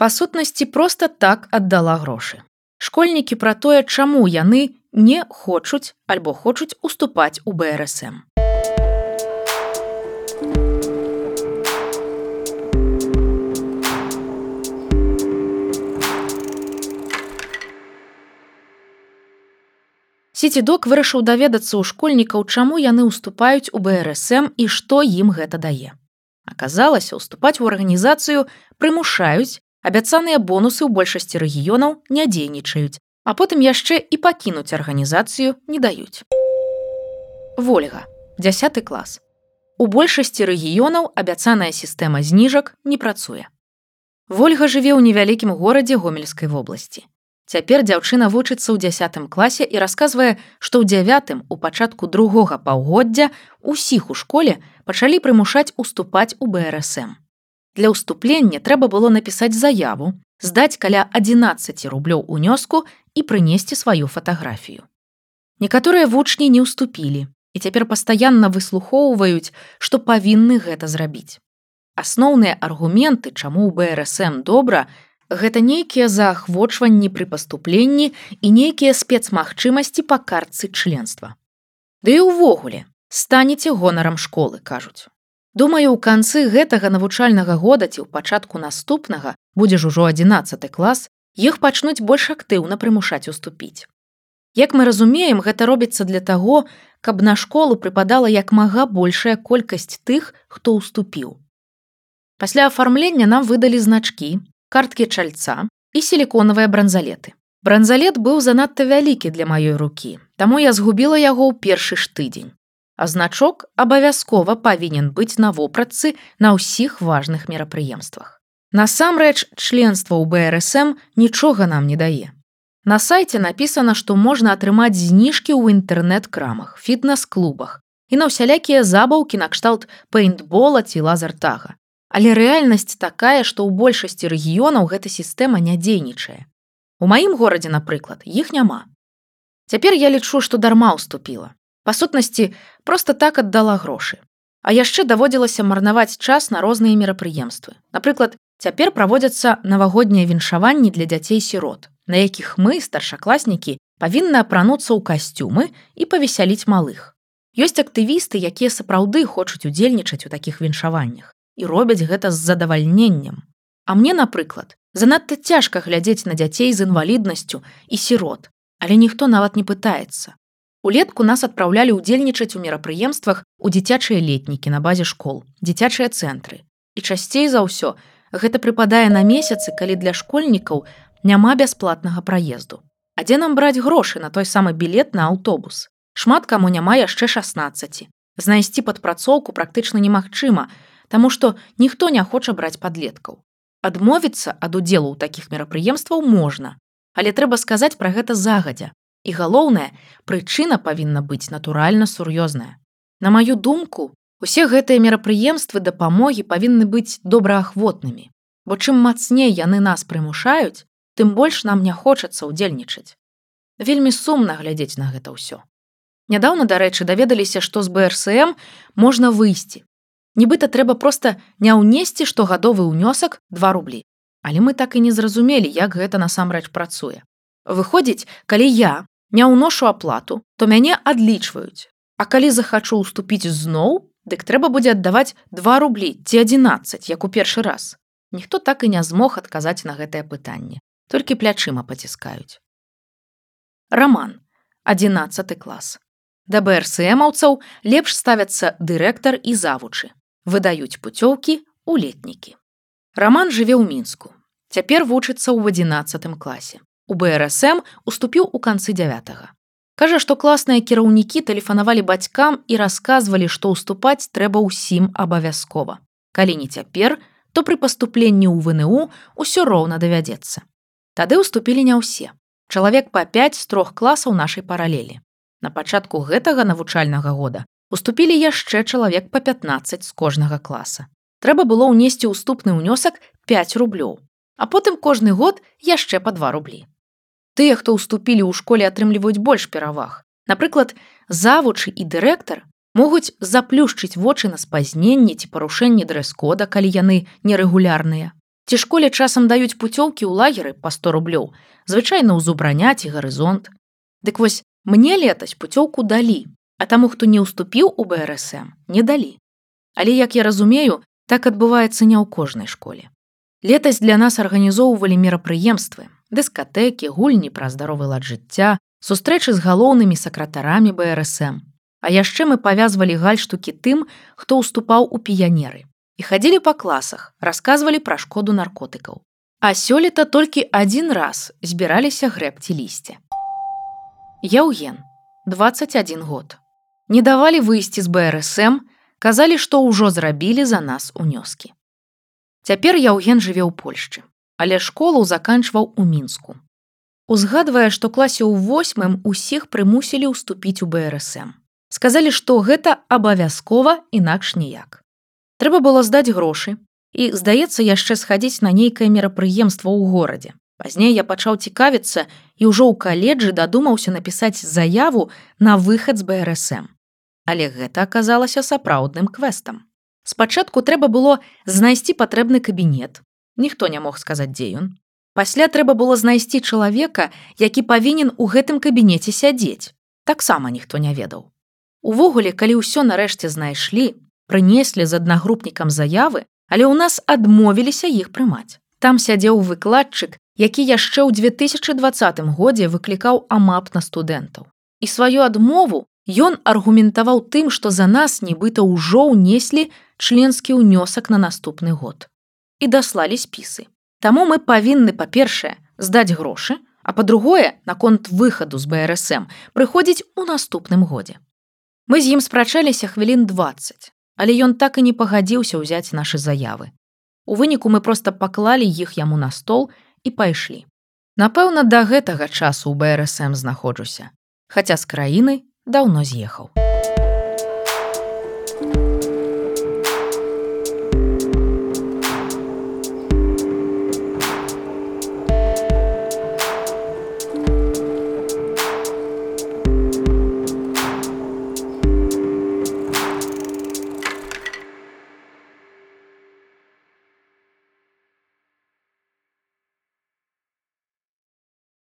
Па сутнасці проста так аддала грошы. Школьнікі пра тое, чаму яны не хочуць альбо хочуць уступаць у БРСМ. Сіцідок вырашыў даведацца ў школьнікаў, чаму яны ўступаюць у БРСМ і што ім гэта дае. Аказалася, уступаць у арганізацыю прымушаюць, абяцаныя бонусы ў большасці рэгіёнаў не дзейнічаюць, а потым яшчэ і пакінуць арганізацыю не даюць. Вольга, дзясяты клас. У большасці рэгіёнаў абяцаная сістэма зніжак не працуе. Вольга жыве ў невялікім горадзе гомельскай вобласці. Цяпер дзяўчына вучыцца ў дзясятым класе і расказвае, што ў дзявятым у пачатку другога паўгоддзя усіх у школе пачалі прымушаць уступаць у БРСМ. Для ўступлення трэба было напісаць заяву, здаць каля 11 рублёў унёску і прынесці сваю фатаграфію. Некаторыя вучні не ўступілі і цяпер пастаянна выслухоўваюць, што павінны гэта зрабіць. Асноўныя аргументы, чаму ў БРСМ добра, гэта нейкія заахвочванні пры паступленні і нейкія спецмагчымасці па картцы членства. Ды і ўвогуле станеце гонарам школы кажуць. Думаю, у канцы гэтага навучальнага года ці ў пачатку наступнага будзе ж ужо 11 клас, іх пачнуць больш актыўна прымушаць уступіць. Як мы разумеем, гэта робіцца для таго, каб на школу прыпадала як мага большая колькасць тых, хто ўступіў. Пасля афармлення нам выдалі значкі, карткі чальца і сіліконавыя бранзалеты. Бранзалет быў занадта вялікі для маёй рукі, таму я згубіла яго ў першы ж тыдзень. А значок абавязкова павінен быць на вопратцы на ўсіх важных мерапрыемствах. Насамрэч, членства ў БРСМ нічога нам не дае. На сайце напісана, што можна атрымаць зніжкі ў інтэрнэт-крамах, фітнес-клубах і на ўсялякія забаўкі накшталт пейнтбола ці лазартага. Але рэальнасць такая, што ў большасці рэгіёнаў гэта сістэма не дзейнічае. У маім горадзе, напрыклад, іх няма. Цяпер я лічу, што дарма ўступіла. Па сутнасці проста так аддала грошы. А яшчэ даводзілася марнаваць час на розныя мерапрыемствы. Напрыклад, цяпер праводзяцца навагоднія віншаванні для дзяцей сірот, на якіх мы, старшакласнікі, павінны апрануцца ў касцюмы і павесяліць малых. Ёсць актывісты, якія сапраўды хочуць удзельнічаць у такіх віншаваннях і робяць гэта з задавальненнем. А мне, напрыклад, занадта цяжка глядзець на дзяцей з інваліднасцю і сірот, але ніхто нават не пытаецца. Улетку нас адпраўлялі ўдзельнічаць у мерапрыемствах у дзіцячыя летнікі на базе школ, дзіцячыя цэнтры. І часцей за ўсё гэта прыпадае на месяцы, калі для школьнікаў няма бясплатнага праезду. А дзе нам браць грошы на той самы білет на аўтобус. Шмат каму няма яшчэ 16. Знайсці падпрацоўку практычна немагчыма, Таму што ніхто не хоча браць падлеткаў. Адмовіцца ад удзелу ў такіх мерапрыемстваў можна, але трэба сказаць пра гэта загадзя. І галоўнае, прычына павінна быць натуральна сур'ёзная. На маю думку, усе гэтыя мерапрыемствы дапамогі павінны быць добраахвотнымі, бо чым мацней яны нас прымушаюць, тым больш нам не хочацца ўдзельнічаць. Вельмі сумна глядзець на гэта ўсё. Нядаўна, дарэчы, даведаліся, што з БРСМ можна выйсці, Нібыта трэба проста не ўнесці штогадовы ўнёсак 2 рублі. Але мы так і не зразумелі, як гэта насамрэч працуе. Выходзіць, калі я не ўношу аплату, то мяне адлічваюць. А калі захачу ўступіць зноў, дык трэба будзе аддаваць 2 рублі ці 11, як у першы раз. Ніхто так і не змог адказаць на гэтае пытанне. Толькі плячыма паціскаюць. Раман, 11 клас. Да БРСМаўцаў лепш ставяцца дырэктар і завучы выдаюць пуцёўкі у летнікі. Раман жыве ў мінску. Цяпер вучыцца ў 11 класе. У БРСМ уступіў у канцы 9. Кажа, што класныя кіраўнікі тэлефанавалі бацькам і расказвалі, што ўступаць трэба ўсім абавязкова. Калі не цяпер, то пры паступленні ў ВНУ ўсё роўна давядзецца. Тады ўступілі не ўсе. Чалавек па 5 з трох класаў нашай паралелі. На пачатку гэтага навучальнага года уступілі яшчэ чалавек па 15 з кожнага класа. Трэба было ўнесці ўступны ўнёсак 5 рублёў, а потым кожны год яшчэ па 2 рублі. Тыя, хто ўступілі ў школе атрымліваюць больш пераваг. Напрыклад, завучы і дырэктар могуць заплюшчыць вочы на спазненні ці парушэнні дрэс-кода, калі яны нерэгулярныя. ці школе часам даюць пуцёўкі ў лагеры па 100 рублёў звычайна ўзубраняць і гарызонт Дык вось мне летась пуцёўку далі а таму хто не ўступіў у брсм не далі але як я разумею так адбываецца не ў кожнай школе летась для нас арганізоўвалі мерапрыемствы дыскатэкі гульні пра здаровы лад жыцця сустрэчы з галоўнымі сакратарамі брсм А яшчэ мы павязвалі гальштукі тым, хто ўступаў у піянеры і хадзілі па класах, расказвалі пра шкоду наркотыкаў. А сёлета толькі адзін раз збіраліся грэбці лісце. Яўген 21 год. Не давалі выйсці з БРСМ, казалі, што ўжо зрабілі за нас унёскі. Цяпер Яўген жыве ў Польшчы, але школу заканчваў у мінску. Узгадвае, што класе ў восьмым усіх прымусілі ўступіць у БРСМ сказалі што гэта абавязкова інакш ніяк. Трэба было здаць грошы і здаецца яшчэ схадзіць на нейкае мерапрыемства ў горадзе. Пазней я пачаў цікавіцца і ўжо ў каледжы дадумаўся напісаць заяву на выхад з брсм але гэта аказалася сапраўдным квестам спачатку трэба было знайсці патрэбны кабінет ніхто не мог сказаць дзе ён пасля трэба было знайсці чалавека які павінен у гэтым кабінеце сядзець таксама ніхто не ведаў Увогуле, калі ўсё нарэшце знайшлі, прынеслі з аднагрупнікам заявы, але ў нас адмовіліся іх прымаць. Там сядзеў выкладчык, які яшчэ ў 2020 годзе выклікаў амап на студэнтаў. І сваю адмову ён аргументаваў тым, што за нас нібыта ўжо ўнеслі членскі ўнёсак на наступны год. І даслалі спісы. Таму мы павінны, па-першае, здаць грошы, а па-другое, наконт выхаду з БРСМ прыходзіць у наступным годзе. Мы з ім спрачаліся хвілін 20, але ён так і не пагадзіўся ўзяць нашы заявы. У выніку мы проста паклалі іх яму на стол і пайшлі. Напэўна, да гэтага часу ў БРСМ знаходжуся, хаця з краіны даўно з'ехаў.